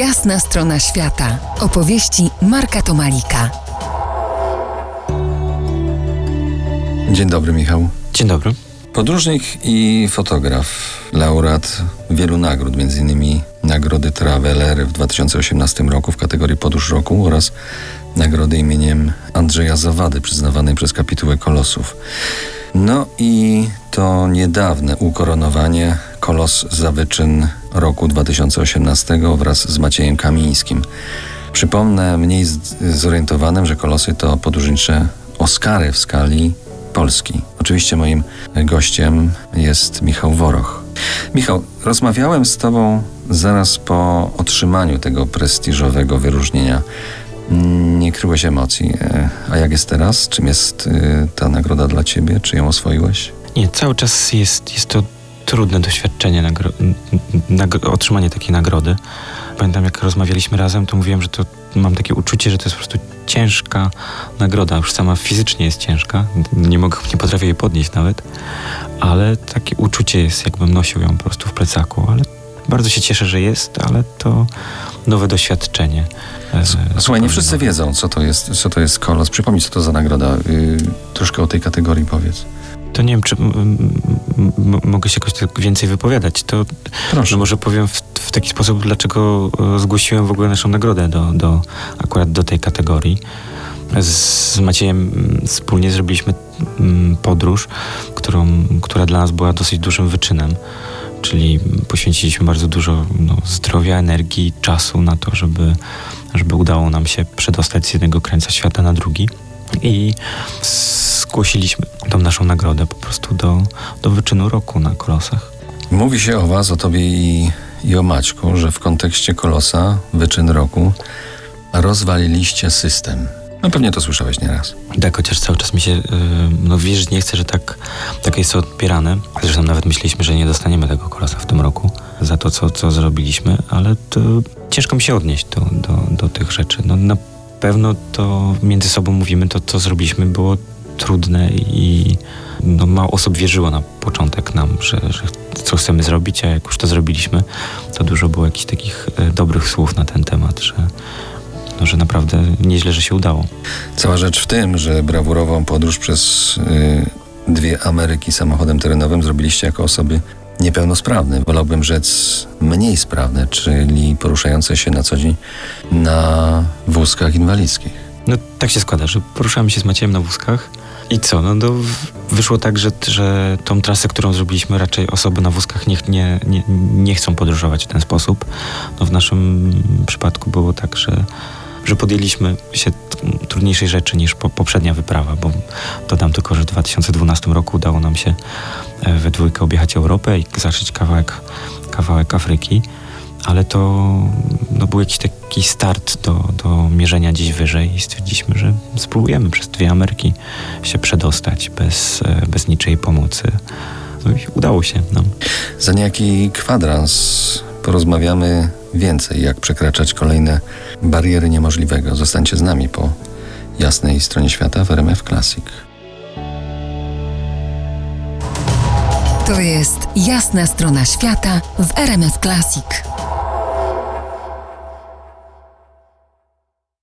Jasna strona świata. Opowieści Marka Tomalika. Dzień dobry, Michał. Dzień dobry. Podróżnik i fotograf, laureat wielu nagród, m.in. Nagrody Traveler w 2018 roku w kategorii Podróż Roku oraz nagrody imieniem Andrzeja Zawady przyznawanej przez kapitułę Kolosów. No i to niedawne ukoronowanie Kolos za wyczyn roku 2018 wraz z Maciejem Kamińskim. Przypomnę mniej zorientowanym, że Kolosy to podróżnicze Oscary w skali Polski. Oczywiście moim gościem jest Michał Woroch. Michał, rozmawiałem z Tobą zaraz po otrzymaniu tego prestiżowego wyróżnienia. Nie kryłeś emocji. E, a jak jest teraz? Czym jest e, ta nagroda dla Ciebie? Czy ją oswoiłeś? Nie, cały czas jest, jest to trudne doświadczenie, nagro, nagro, otrzymanie takiej nagrody. Pamiętam, jak rozmawialiśmy razem, to mówiłem, że to mam takie uczucie, że to jest po prostu ciężka nagroda. Już sama fizycznie jest ciężka. Nie mogę, nie potrafię jej podnieść nawet. Ale takie uczucie jest, jakbym nosił ją po prostu w plecaku. Ale bardzo się cieszę, że jest, ale to nowe doświadczenie. E, słuchaj, nie wszyscy wiedzą, co to jest, co to jest kolos. Przypomnij, co to za nagroda. Yy, troszkę o tej kategorii powiedz to nie wiem, czy mogę się jakoś tak więcej wypowiadać. To Proszę. No może powiem w, w, taki sposób, dlaczego e, zgłosiłem w ogóle naszą nagrodę do, do, akurat do tej kategorii. Z Maciejem wspólnie zrobiliśmy podróż, którą, która dla nas była dosyć dużym wyczynem. Czyli poświęciliśmy bardzo dużo no, zdrowia, energii, czasu na to, żeby, żeby udało nam się przedostać z jednego krańca świata na drugi. I zgłosiliśmy tą naszą nagrodę po prostu do, do wyczynu roku na Kolosach. Mówi się o Was, o Tobie i, i o Maćku, że w kontekście Kolosa, wyczyn roku, rozwaliliście system. No pewnie to słyszałeś nieraz. Tak, chociaż cały czas mi się, yy, no wierzyć nie chcę, że tak, tak jest to odbierane. Zresztą nawet myśleliśmy, że nie dostaniemy tego kolosa w tym roku za to, co, co zrobiliśmy, ale to ciężko mi się odnieść do, do, do tych rzeczy. No, na pewno to między sobą mówimy, to co zrobiliśmy było trudne i no, mało osób wierzyło na początek nam, że, że co chcemy zrobić, a jak już to zrobiliśmy, to dużo było jakichś takich e, dobrych słów na ten temat, że, no, że naprawdę nieźle, że się udało. Cała rzecz w tym, że brawurową podróż przez y, dwie Ameryki samochodem terenowym zrobiliście jako osoby niepełnosprawne. Wolałbym rzec mniej sprawne, czyli poruszające się na co dzień na wózkach inwalidzkich. No tak się składa, że poruszamy się z Maciejem na wózkach i co? No to wyszło tak, że, że tą trasę, którą zrobiliśmy, raczej osoby na wózkach nie, nie, nie, nie chcą podróżować w ten sposób. No w naszym przypadku było tak, że, że podjęliśmy się trudniejszej rzeczy niż po, poprzednia wyprawa, bo dodam tylko, że w 2012 roku udało nam się e, we dwójkę objechać Europę i zacząć kawałek, kawałek Afryki ale to no, był jakiś taki start do, do mierzenia gdzieś wyżej i stwierdziliśmy, że spróbujemy przez dwie Ameryki się przedostać bez, e, bez niczej pomocy. No i udało się nam. Za niejaki kwadrans porozmawiamy więcej, jak przekraczać kolejne bariery niemożliwego. Zostańcie z nami po jasnej stronie świata w RMF Classic. To jest jasna strona świata w RMF Classic.